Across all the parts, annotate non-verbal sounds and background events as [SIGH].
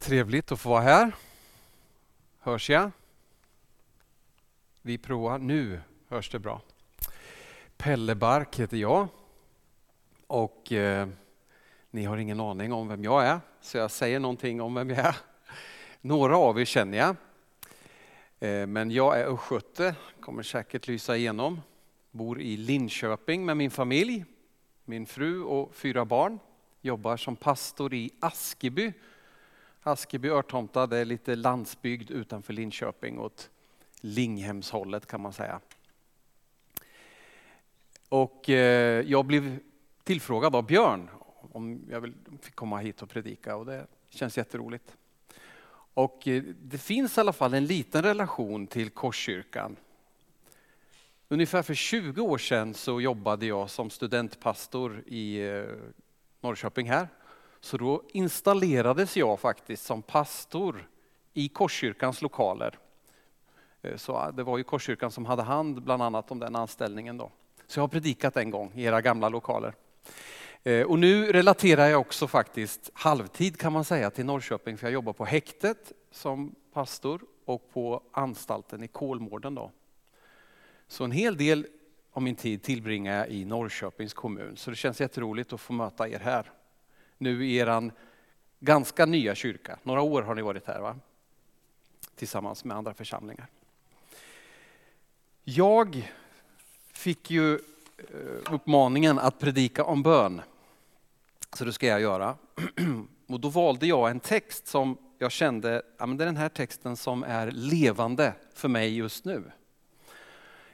Trevligt att få vara här. Hörs jag? Vi provar. Nu hörs det bra. Pelle Bark heter jag. Och eh, ni har ingen aning om vem jag är, så jag säger någonting om vem jag är. Några av er känner jag. Eh, men jag är östgöte, kommer säkert lysa igenom. Bor i Linköping med min familj, min fru och fyra barn. Jobbar som pastor i Askeby Askeby Örtomta, det är lite landsbygd utanför Linköping åt Linghemshållet kan man säga. Och eh, jag blev tillfrågad av Björn om jag vill, fick komma hit och predika och det känns jätteroligt. Och eh, det finns i alla fall en liten relation till Korskyrkan. Ungefär för 20 år sedan så jobbade jag som studentpastor i eh, Norrköping här så då installerades jag faktiskt som pastor i Korskyrkans lokaler. Eh, så eh, det var ju Korskyrkan som hade hand bland annat om den anställningen. Då. Så jag har predikat en gång i era gamla lokaler. Eh, och nu relaterar jag också faktiskt halvtid kan man säga till Norrköping för jag jobbar på häktet som pastor och på anstalten i Kolmården. Då. Så en hel del av min tid tillbringar jag i Norrköpings kommun så det känns jätteroligt att få möta er här nu i er ganska nya kyrka. Några år har ni varit här va? Tillsammans med andra församlingar. Jag fick ju eh, uppmaningen att predika om bön. Så det ska jag göra. [CLEARS THROAT] Och då valde jag en text som jag kände, ja men det är den här texten som är levande för mig just nu.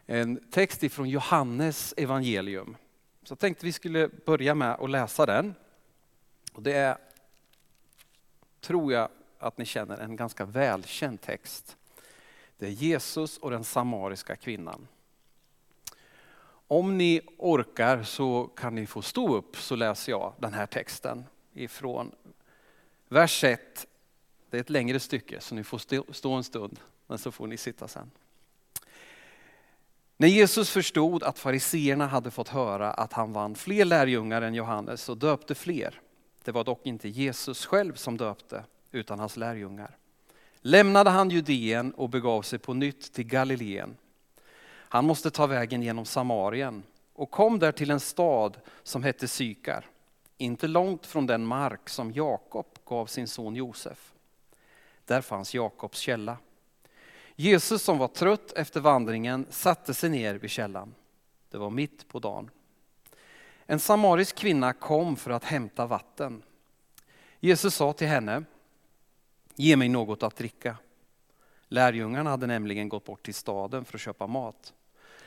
En text ifrån Johannes evangelium. Så jag tänkte vi skulle börja med att läsa den. Och det är, tror jag att ni känner, en ganska välkänd text. Det är Jesus och den samariska kvinnan. Om ni orkar så kan ni få stå upp så läser jag den här texten ifrån vers 1. Det är ett längre stycke så ni får stå en stund, men så får ni sitta sen. När Jesus förstod att fariseerna hade fått höra att han vann fler lärjungar än Johannes och döpte fler det var dock inte Jesus själv som döpte, utan hans lärjungar. Lämnade han Judeen och begav sig på nytt till Galileen. Han måste ta vägen genom Samarien och kom där till en stad som hette Sykar, inte långt från den mark som Jakob gav sin son Josef. Där fanns Jakobs källa. Jesus som var trött efter vandringen satte sig ner vid källan. Det var mitt på dagen. En samarisk kvinna kom för att hämta vatten. Jesus sa till henne, ge mig något att dricka. Lärjungarna hade nämligen gått bort till staden för att köpa mat.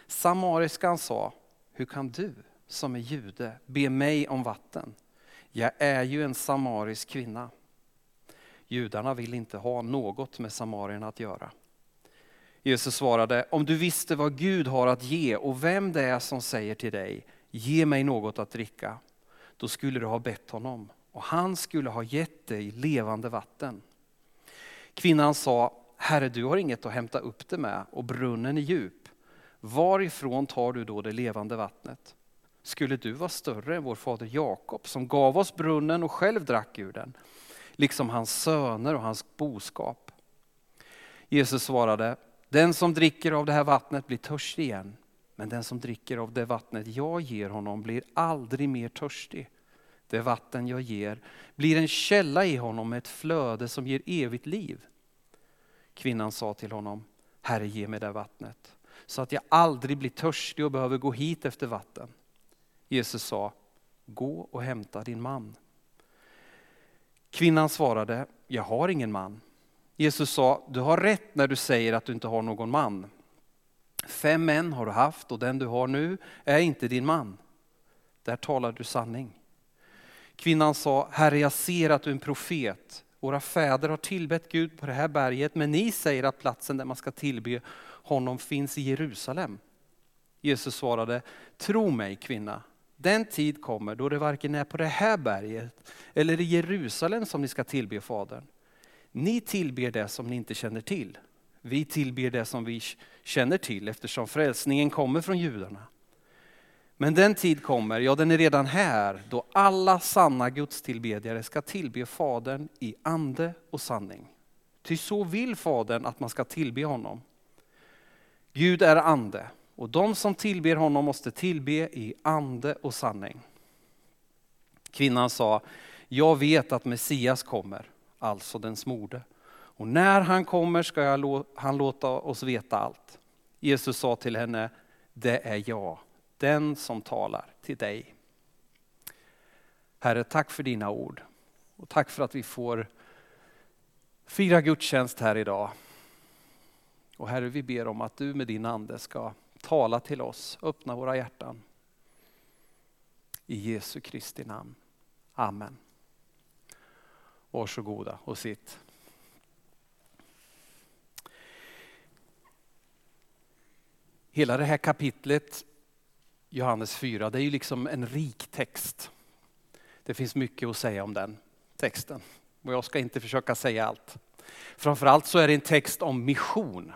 Samariskan sa, hur kan du som är jude be mig om vatten? Jag är ju en samarisk kvinna. Judarna vill inte ha något med samarierna att göra. Jesus svarade, om du visste vad Gud har att ge och vem det är som säger till dig, ge mig något att dricka. Då skulle du ha bett honom och han skulle ha gett dig levande vatten. Kvinnan sa, Herre du har inget att hämta upp det med och brunnen är djup. Varifrån tar du då det levande vattnet? Skulle du vara större än vår fader Jakob som gav oss brunnen och själv drack ur den, liksom hans söner och hans boskap? Jesus svarade, den som dricker av det här vattnet blir törstig igen. Men den som dricker av det vattnet jag ger honom blir aldrig mer törstig. Det vatten jag ger blir en källa i honom med ett flöde som ger evigt liv. Kvinnan sa till honom, Herre ge mig det vattnet så att jag aldrig blir törstig och behöver gå hit efter vatten. Jesus sa, gå och hämta din man. Kvinnan svarade, jag har ingen man. Jesus sa, du har rätt när du säger att du inte har någon man. Fem män har du haft och den du har nu är inte din man. Där talar du sanning. Kvinnan sa, Herre jag ser att du är en profet. Våra fäder har tillbett Gud på det här berget, men ni säger att platsen där man ska tillbe honom finns i Jerusalem. Jesus svarade, tro mig kvinna, den tid kommer då det varken är på det här berget eller i Jerusalem som ni ska tillbe Fadern. Ni tillber det som ni inte känner till. Vi tillber det som vi känner till eftersom frälsningen kommer från judarna. Men den tid kommer, ja den är redan här, då alla sanna gudstillbedjare ska tillbe Fadern i ande och sanning. Ty så vill Fadern att man ska tillbe honom. Gud är ande och de som tillber honom måste tillbe i ande och sanning. Kvinnan sa, jag vet att Messias kommer, alltså den smorde. Och när han kommer ska han låta oss veta allt. Jesus sa till henne, det är jag, den som talar till dig. Herre, tack för dina ord. Och tack för att vi får fira gudstjänst här idag. Och Herre, vi ber om att du med din ande ska tala till oss, öppna våra hjärtan. I Jesu Kristi namn. Amen. Varsågoda och sitt. Hela det här kapitlet, Johannes 4, det är ju liksom en rik text. Det finns mycket att säga om den texten och jag ska inte försöka säga allt. Framförallt så är det en text om mission.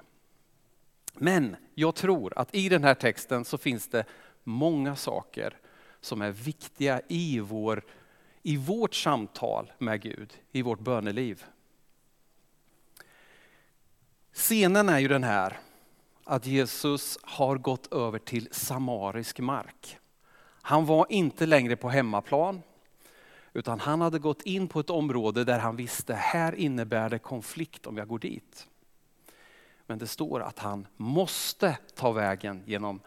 Men jag tror att i den här texten så finns det många saker som är viktiga i, vår, i vårt samtal med Gud, i vårt böneliv. Scenen är ju den här att Jesus har gått över till samarisk mark. Han var inte längre på hemmaplan, utan han hade gått in på ett område där han visste, här innebär det konflikt om jag går dit. Men det står att han måste ta vägen genom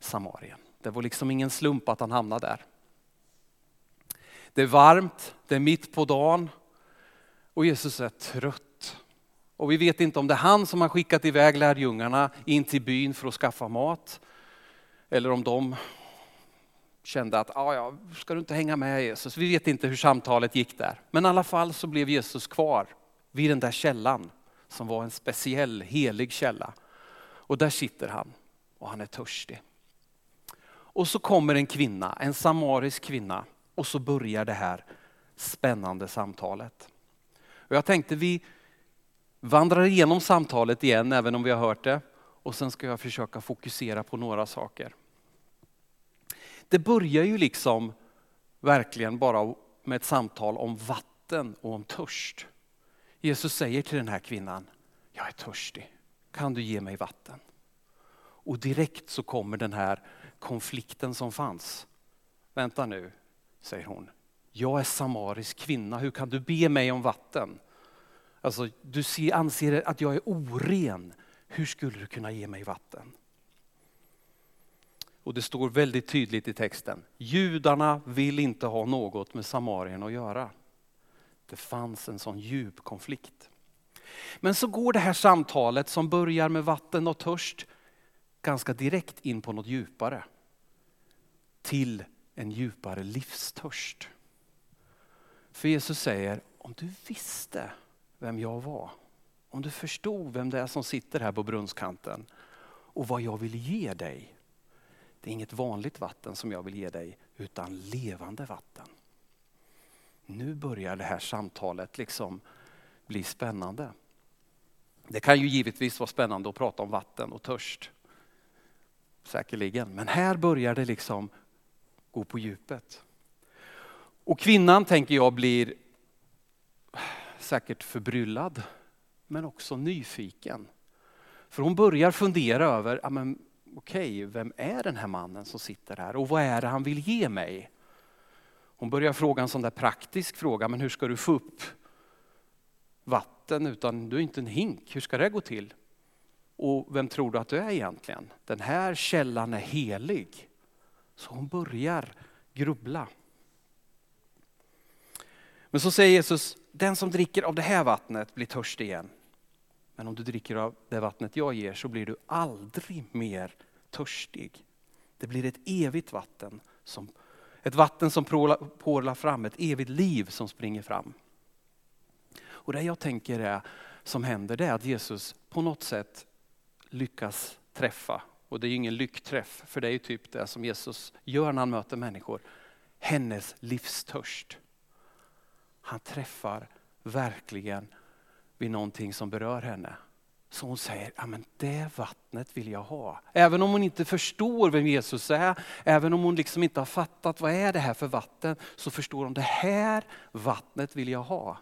Samarien. Det var liksom ingen slump att han hamnade där. Det är varmt, det är mitt på dagen och Jesus är trött. Och vi vet inte om det är han som har skickat iväg lärjungarna in till byn för att skaffa mat. Eller om de kände att, ah, ja, ska du inte hänga med Jesus? Vi vet inte hur samtalet gick där. Men i alla fall så blev Jesus kvar vid den där källan som var en speciell helig källa. Och där sitter han och han är törstig. Och så kommer en kvinna, en samarisk kvinna och så börjar det här spännande samtalet. Och jag tänkte vi vandrar igenom samtalet igen även om vi har hört det och sen ska jag försöka fokusera på några saker. Det börjar ju liksom verkligen bara med ett samtal om vatten och om törst. Jesus säger till den här kvinnan, jag är törstig, kan du ge mig vatten? Och direkt så kommer den här konflikten som fanns. Vänta nu, säger hon. Jag är samarisk kvinna, hur kan du be mig om vatten? Alltså, du anser att jag är oren, hur skulle du kunna ge mig vatten? Och det står väldigt tydligt i texten, judarna vill inte ha något med Samarien att göra. Det fanns en sån djup konflikt. Men så går det här samtalet som börjar med vatten och törst ganska direkt in på något djupare. Till en djupare livstörst. För Jesus säger, om du visste vem jag var, om du förstod vem det är som sitter här på brunnskanten och vad jag vill ge dig. Det är inget vanligt vatten som jag vill ge dig, utan levande vatten nu börjar det här samtalet liksom bli spännande. Det kan ju givetvis vara spännande att prata om vatten och törst. Säkerligen, men här börjar det liksom gå på djupet. Och kvinnan tänker jag blir säkert förbryllad, men också nyfiken. För hon börjar fundera över, ja, men, okej, vem är den här mannen som sitter här och vad är det han vill ge mig? Hon börjar fråga en sån där praktisk fråga, men hur ska du få upp vatten utan du är inte en hink, hur ska det gå till? Och vem tror du att du är egentligen? Den här källan är helig. Så hon börjar grubbla. Men så säger Jesus, den som dricker av det här vattnet blir törstig igen. Men om du dricker av det vattnet jag ger så blir du aldrig mer törstig. Det blir ett evigt vatten som ett vatten som porlar fram, ett evigt liv som springer fram. Och det jag tänker är, som händer det är att Jesus på något sätt lyckas träffa, och det är ju ingen lyckträff, för det är ju typ det som Jesus gör när han möter människor, hennes livstörst. Han träffar verkligen vid någonting som berör henne. Så hon säger, ja men det vattnet vill jag ha. Även om hon inte förstår vem Jesus är, även om hon liksom inte har fattat vad är det här för vatten, så förstår hon det här vattnet vill jag ha.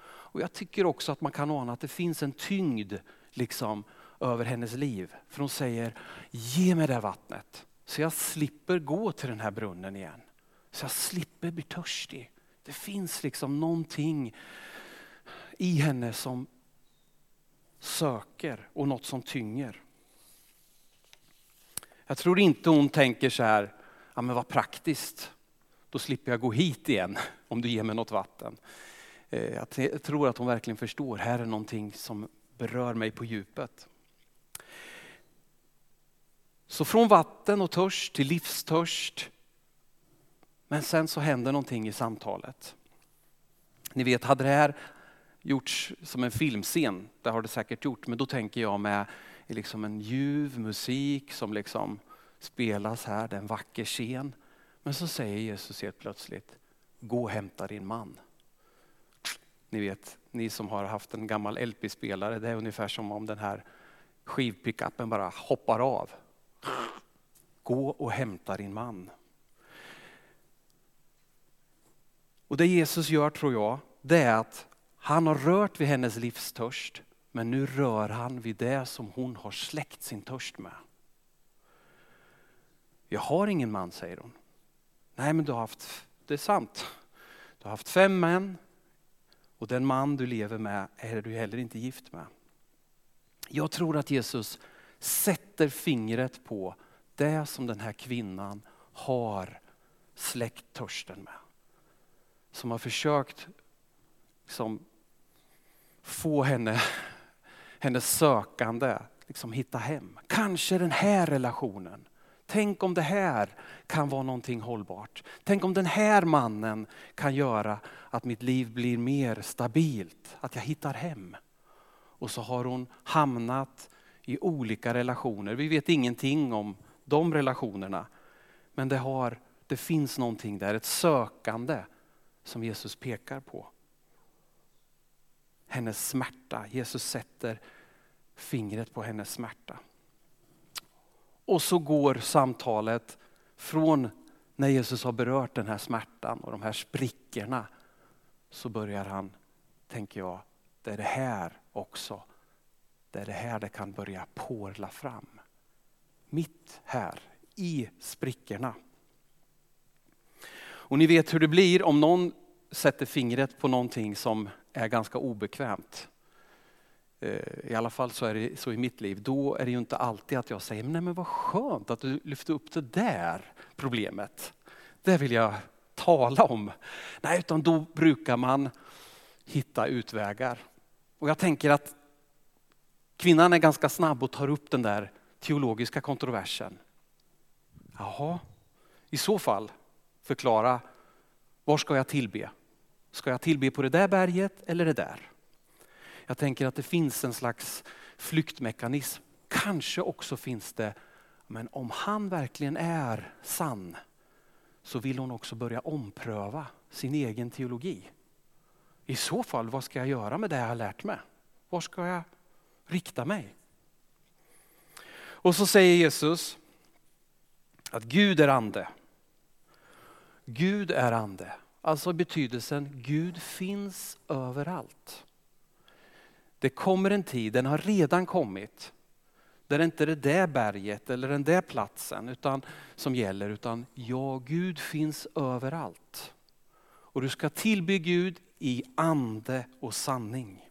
Och jag tycker också att man kan ana att det finns en tyngd liksom över hennes liv. För hon säger, ge mig det vattnet så jag slipper gå till den här brunnen igen. Så jag slipper bli törstig. Det finns liksom någonting i henne som söker och något som tynger. Jag tror inte hon tänker så här, ja men vad praktiskt, då slipper jag gå hit igen [LAUGHS] om du ger mig något vatten. Eh, jag tror att hon verkligen förstår, här är någonting som berör mig på djupet. Så från vatten och törst till livstörst. Men sen så händer någonting i samtalet. Ni vet, hade det här gjorts som en filmscen, det har det säkert gjort, men då tänker jag med liksom en ljuv musik som liksom spelas här, det är en vacker scen. Men så säger Jesus helt plötsligt, gå och hämta din man. Ni vet, ni som har haft en gammal LP-spelare, det är ungefär som om den här skivpickupen bara hoppar av. Gå och hämta din man. Och det Jesus gör tror jag, det är att han har rört vid hennes livstörst, men nu rör han vid det som hon har släckt sin törst med. Jag har ingen man, säger hon. Nej, men du har haft, det är sant. Du har haft fem män och den man du lever med är du heller inte gift med. Jag tror att Jesus sätter fingret på det som den här kvinnan har släckt törsten med. Som har försökt liksom, få henne, [LAUGHS] hennes sökande liksom hitta hem. Kanske den här relationen. Tänk om det här kan vara någonting hållbart. Tänk om den här mannen kan göra att mitt liv blir mer stabilt, att jag hittar hem. Och så har hon hamnat i olika relationer. Vi vet ingenting om de relationerna. Men det, har, det finns någonting där, ett sökande som Jesus pekar på. Hennes smärta, Jesus sätter fingret på hennes smärta. Och så går samtalet från när Jesus har berört den här smärtan och de här sprickorna så börjar han, tänker jag, det är det här också. Det är det här det kan börja porla fram. Mitt här, i sprickorna. Och ni vet hur det blir om någon sätter fingret på någonting som är ganska obekvämt. Eh, I alla fall så är det så i mitt liv. Då är det ju inte alltid att jag säger, nej men vad skönt att du lyfte upp det där problemet. Det vill jag tala om. Nej, utan då brukar man hitta utvägar. Och jag tänker att kvinnan är ganska snabb och tar upp den där teologiska kontroversen. Jaha, i så fall förklara, var ska jag tillbe? Ska jag tillbe på det där berget eller det där? Jag tänker att det finns en slags flyktmekanism. Kanske också finns det, men om han verkligen är sann så vill hon också börja ompröva sin egen teologi. I så fall, vad ska jag göra med det jag har lärt mig? Var ska jag rikta mig? Och så säger Jesus att Gud är ande. Gud är ande. Alltså betydelsen Gud finns överallt. Det kommer en tid, den har redan kommit, där det inte är det där berget eller den där platsen utan, som gäller, utan ja, Gud finns överallt. Och du ska tillbe Gud i ande och sanning.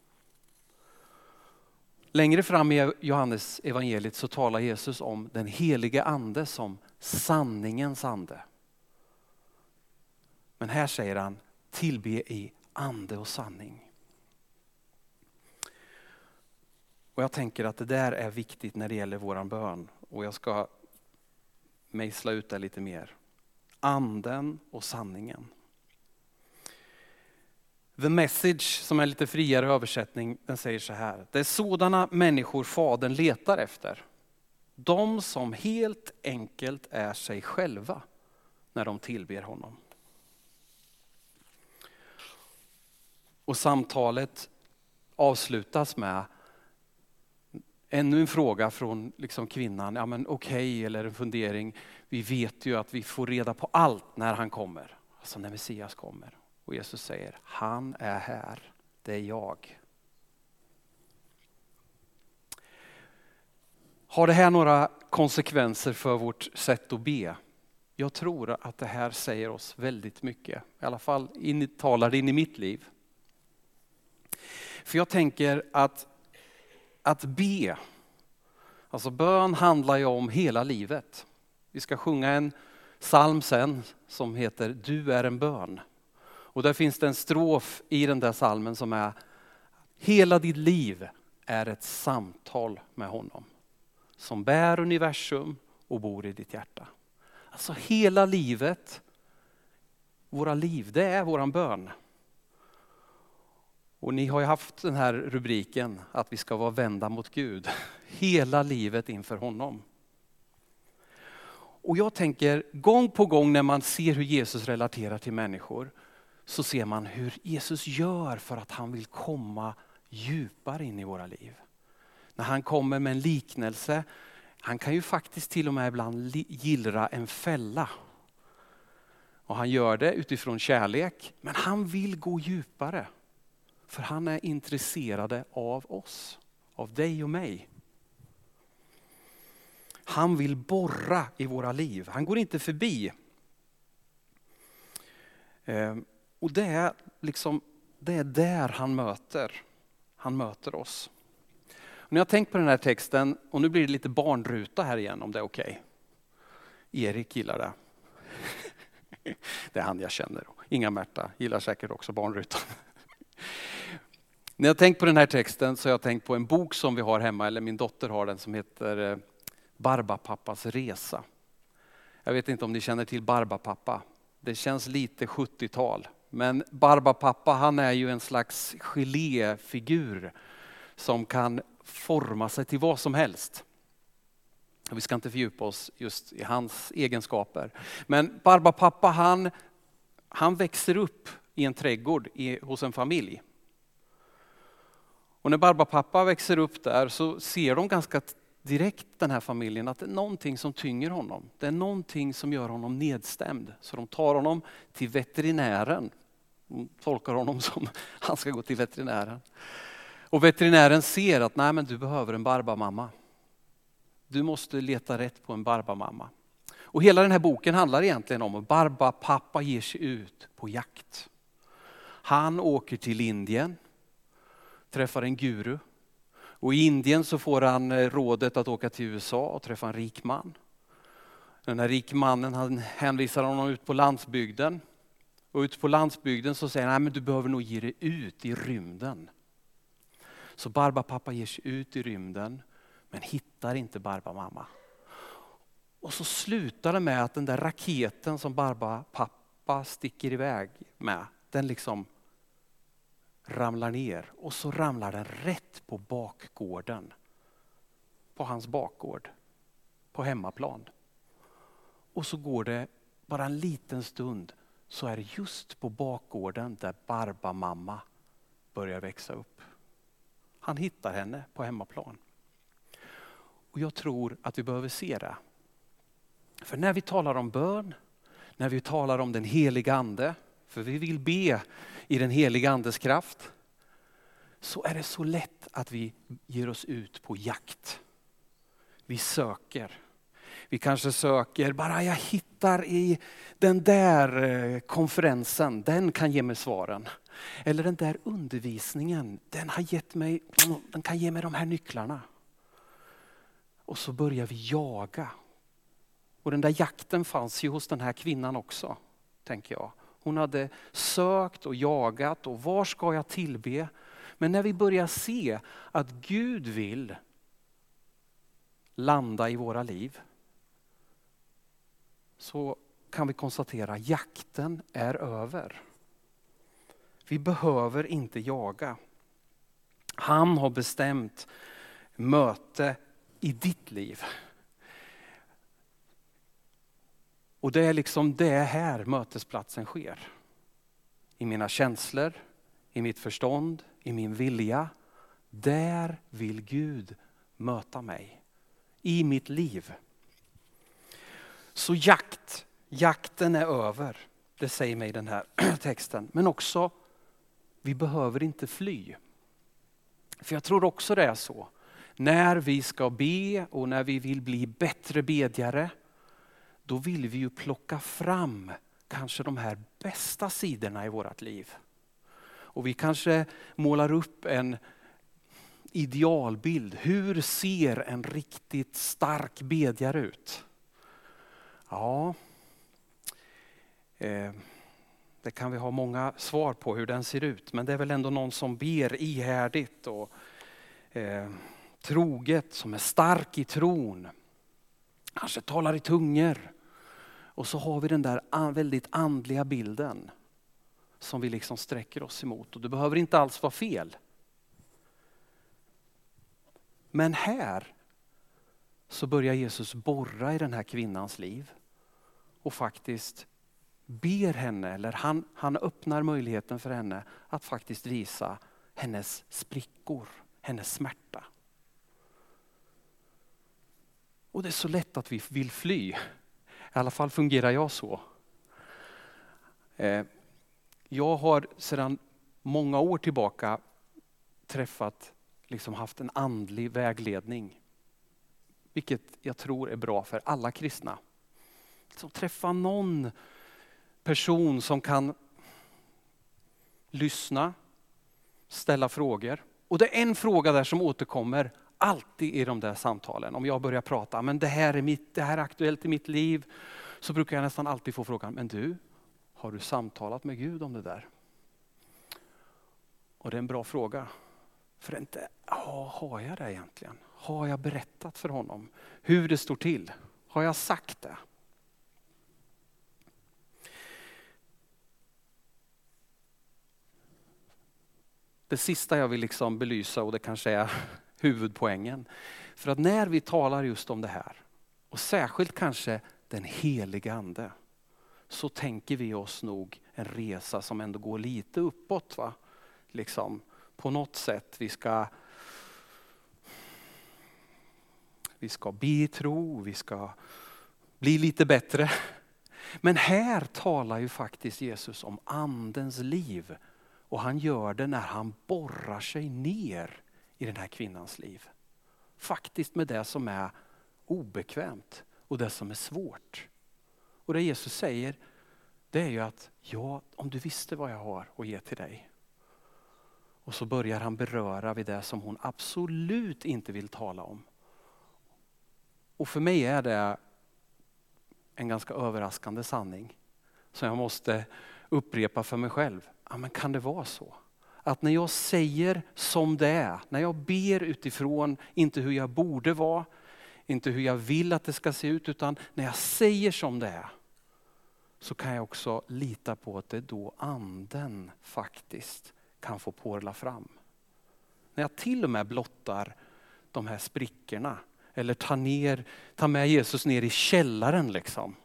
Längre fram i Johannes evangeliet så talar Jesus om den helige ande som sanningens ande. Men här säger han tillbe i ande och sanning. Och jag tänker att det där är viktigt när det gäller våran bön. Och jag ska mejsla ut det lite mer. Anden och sanningen. The message, som är lite friare översättning, den säger så här. Det är sådana människor Fadern letar efter. De som helt enkelt är sig själva när de tillber honom. Och samtalet avslutas med ännu en fråga från liksom kvinnan, ja men okej, okay, eller en fundering. Vi vet ju att vi får reda på allt när han kommer, alltså när Messias kommer. Och Jesus säger, han är här, det är jag. Har det här några konsekvenser för vårt sätt att be? Jag tror att det här säger oss väldigt mycket. I alla fall in, talar det in i mitt liv. För jag tänker att, att be, alltså bön handlar ju om hela livet. Vi ska sjunga en psalm sen som heter Du är en bön. Och där finns det en strof i den där psalmen som är Hela ditt liv är ett samtal med honom som bär universum och bor i ditt hjärta. Alltså hela livet, våra liv, det är våran bön. Och ni har ju haft den här rubriken att vi ska vara vända mot Gud. [LAUGHS] Hela livet inför honom. Och jag tänker gång på gång när man ser hur Jesus relaterar till människor så ser man hur Jesus gör för att han vill komma djupare in i våra liv. När han kommer med en liknelse, han kan ju faktiskt till och med ibland gillra en fälla. Och han gör det utifrån kärlek, men han vill gå djupare. För han är intresserad av oss, av dig och mig. Han vill borra i våra liv. Han går inte förbi. Ehm, och det är, liksom, det är där han möter, han möter oss. Och när jag har tänkt på den här texten, och nu blir det lite barnruta här igen om det är okej. Okay. Erik gillar det. [LAUGHS] Det är han jag känner. Inga-Märta gillar säkert också barnrutan. När jag tänkt på den här texten så har jag tänkt på en bok som vi har hemma, eller min dotter har den, som heter eh, Barbapappas resa. Jag vet inte om ni känner till Barbapappa. Det känns lite 70-tal. Men Barbapappa han är ju en slags geléfigur som kan forma sig till vad som helst. Vi ska inte fördjupa oss just i hans egenskaper. Men Barbapappa han, han växer upp i en trädgård i, hos en familj. Och när Barbapappa växer upp där så ser de ganska direkt den här familjen att det är någonting som tynger honom. Det är någonting som gör honom nedstämd. Så de tar honom till veterinären. De tolkar honom [LAUGHS] som han ska gå till veterinären. Och veterinären ser att nej men du behöver en barbamamma. Du måste leta rätt på en barbamamma. Och hela den här boken handlar egentligen om att Barbapappa ger sig ut på jakt. Han åker till Indien, träffar en guru och i Indien så får han eh, rådet att åka till USA och träffa en rik man. Den här rik mannen han hänvisar honom ut på landsbygden. Och ute på landsbygden så säger han, nej men du behöver nog ge dig ut i rymden. Så Barbapappa ger sig ut i rymden men hittar inte Barbamamma. Och så slutar det med att den där raketen som Barbapappa sticker iväg med, den liksom ramlar ner och så ramlar den rätt på bakgården. På hans bakgård, på hemmaplan. Och så går det bara en liten stund så är det just på bakgården där Barbamamma börjar växa upp. Han hittar henne på hemmaplan. Och jag tror att vi behöver se det. För när vi talar om bön, när vi talar om den heliga ande, för vi vill be i den heliga andes kraft, så är det så lätt att vi ger oss ut på jakt. Vi söker. Vi kanske söker, bara jag hittar i den där eh, konferensen, den kan ge mig svaren. Eller den där undervisningen, den, har gett mig, den kan ge mig de här nycklarna. Och så börjar vi jaga. Och den där jakten fanns ju hos den här kvinnan också, tänker jag. Hon hade sökt och jagat och var ska jag tillbe? Men när vi börjar se att Gud vill landa i våra liv så kan vi konstatera att jakten är över. Vi behöver inte jaga. Han har bestämt möte i ditt liv. Och det är liksom det här mötesplatsen sker. I mina känslor, i mitt förstånd, i min vilja. Där vill Gud möta mig i mitt liv. Så jakt, jakten är över. Det säger mig den här [CLEARS THROAT] texten. Men också, vi behöver inte fly. För jag tror också det är så. När vi ska be och när vi vill bli bättre bedjare, då vill vi ju plocka fram kanske de här bästa sidorna i vårt liv. Och vi kanske målar upp en idealbild. Hur ser en riktigt stark bedjare ut? Ja, eh, det kan vi ha många svar på hur den ser ut. Men det är väl ändå någon som ber ihärdigt och eh, troget, som är stark i tron. Kanske talar i tungor. Och så har vi den där väldigt andliga bilden som vi liksom sträcker oss emot. Och det behöver inte alls vara fel. Men här så börjar Jesus borra i den här kvinnans liv och faktiskt ber henne, eller han, han öppnar möjligheten för henne att faktiskt visa hennes sprickor, hennes smärta. Och det är så lätt att vi vill fly. I alla fall fungerar jag så. Eh, jag har sedan många år tillbaka träffat, liksom haft en andlig vägledning. Vilket jag tror är bra för alla kristna. Så träffa någon person som kan lyssna, ställa frågor. Och det är en fråga där som återkommer alltid i de där samtalen. Om jag börjar prata, men det här är, mitt, det här är aktuellt i mitt liv. Så brukar jag nästan alltid få frågan, men du, har du samtalat med Gud om det där? Och det är en bra fråga. För inte, ja, har jag det egentligen? Har jag berättat för honom hur det står till? Har jag sagt det? Det sista jag vill liksom belysa, och det kanske är huvudpoängen. För att när vi talar just om det här, och särskilt kanske den heliga ande, så tänker vi oss nog en resa som ändå går lite uppåt. Va? Liksom, på något sätt, vi ska vi ska be i tro, vi ska bli lite bättre. Men här talar ju faktiskt Jesus om andens liv. Och han gör det när han borrar sig ner i den här kvinnans liv. Faktiskt med det som är obekvämt och det som är svårt. Och det Jesus säger, det är ju att ja, om du visste vad jag har att ge till dig. Och så börjar han beröra vid det som hon absolut inte vill tala om. Och för mig är det en ganska överraskande sanning. Som jag måste upprepa för mig själv. Ja, men kan det vara så? Att när jag säger som det är, när jag ber utifrån, inte hur jag borde vara, inte hur jag vill att det ska se ut, utan när jag säger som det är, så kan jag också lita på att det är då anden faktiskt kan få porla fram. När jag till och med blottar de här sprickorna eller tar, ner, tar med Jesus ner i källaren liksom.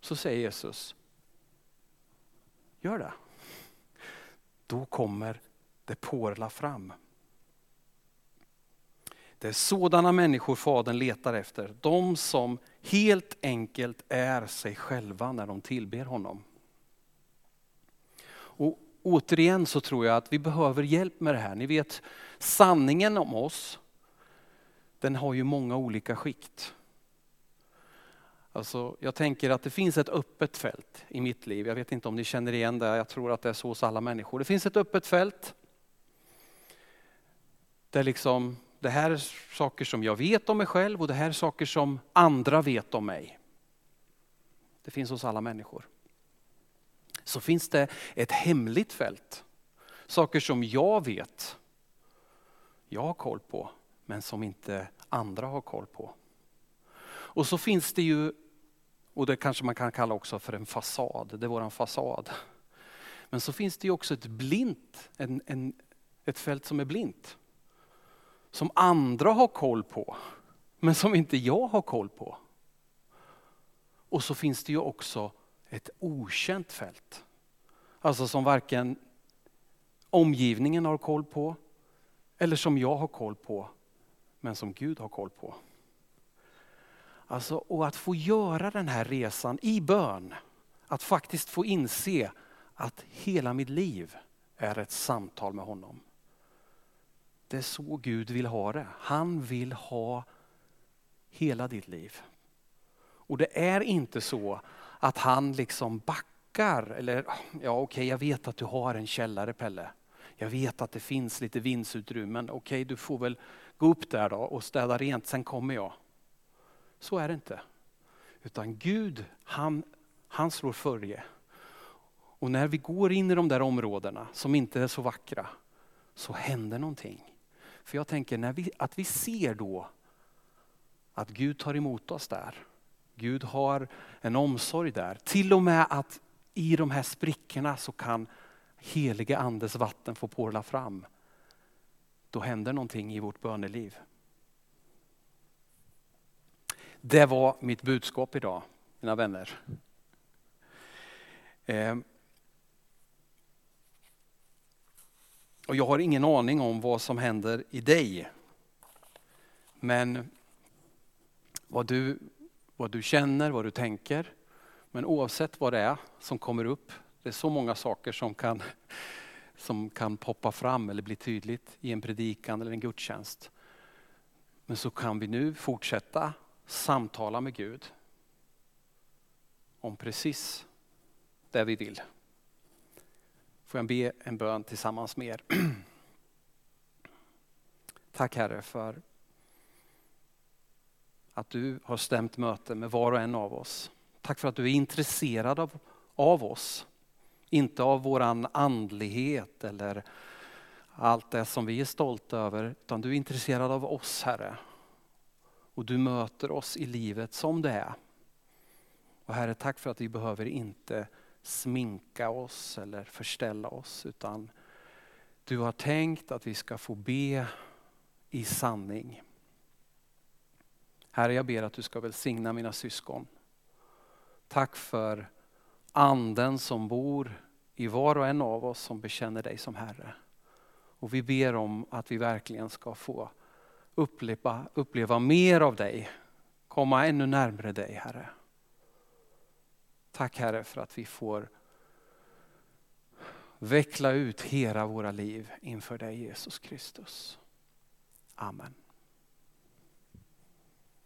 Så säger Jesus, gör det. Då kommer det porla fram. Det är sådana människor Fadern letar efter. De som helt enkelt är sig själva när de tillber honom. Och återigen så tror jag att vi behöver hjälp med det här. Ni vet sanningen om oss, den har ju många olika skikt. Alltså, jag tänker att det finns ett öppet fält i mitt liv. Jag vet inte om ni känner igen det, jag tror att det är så hos alla människor. Det finns ett öppet fält. Där liksom det här är saker som jag vet om mig själv och det här är saker som andra vet om mig. Det finns hos alla människor. Så finns det ett hemligt fält. Saker som jag vet, jag har koll på, men som inte andra har koll på. Och så finns det ju, och det kanske man kan kalla också för en fasad, det är våran fasad. Men så finns det ju också ett blint, en, en, ett fält som är blint som andra har koll på, men som inte jag har koll på. Och så finns det ju också ett okänt fält. Alltså som varken omgivningen har koll på eller som jag har koll på. men som Gud har koll på. Alltså, och att få göra den här resan i bön, att faktiskt få inse att hela mitt liv är ett samtal med honom. Det är så Gud vill ha det. Han vill ha hela ditt liv. Och det är inte så att han liksom backar eller ja okej okay, jag vet att du har en källare Pelle. Jag vet att det finns lite vindsutrymmen. Okej okay, du får väl gå upp där då och städa rent, sen kommer jag. Så är det inte. Utan Gud han, han slår följe. Och när vi går in i de där områdena som inte är så vackra så händer någonting. För jag tänker när vi, att vi ser då att Gud tar emot oss där. Gud har en omsorg där. Till och med att i de här sprickorna så kan helige andes vatten få porla fram. Då händer någonting i vårt böneliv. Det var mitt budskap idag, mina vänner. Ehm. Och jag har ingen aning om vad som händer i dig. Men vad du, vad du känner, vad du tänker. Men oavsett vad det är som kommer upp, det är så många saker som kan, som kan poppa fram eller bli tydligt i en predikan eller en gudstjänst. Men så kan vi nu fortsätta samtala med Gud om precis det vi vill. Får jag be en bön tillsammans med er. [CLEARS THROAT] Tack Herre för att du har stämt möte med var och en av oss. Tack för att du är intresserad av, av oss. Inte av våran andlighet eller allt det som vi är stolta över, utan du är intresserad av oss Herre. Och du möter oss i livet som det är. Och Herre, tack för att vi behöver inte sminka oss eller förställa oss, utan du har tänkt att vi ska få be i sanning. Herre, jag ber att du ska välsigna mina syskon. Tack för anden som bor i var och en av oss som bekänner dig som Herre. Och vi ber om att vi verkligen ska få uppleva, uppleva mer av dig, komma ännu närmare dig Herre. Tack Herre för att vi får veckla ut hela våra liv inför dig Jesus Kristus. Amen.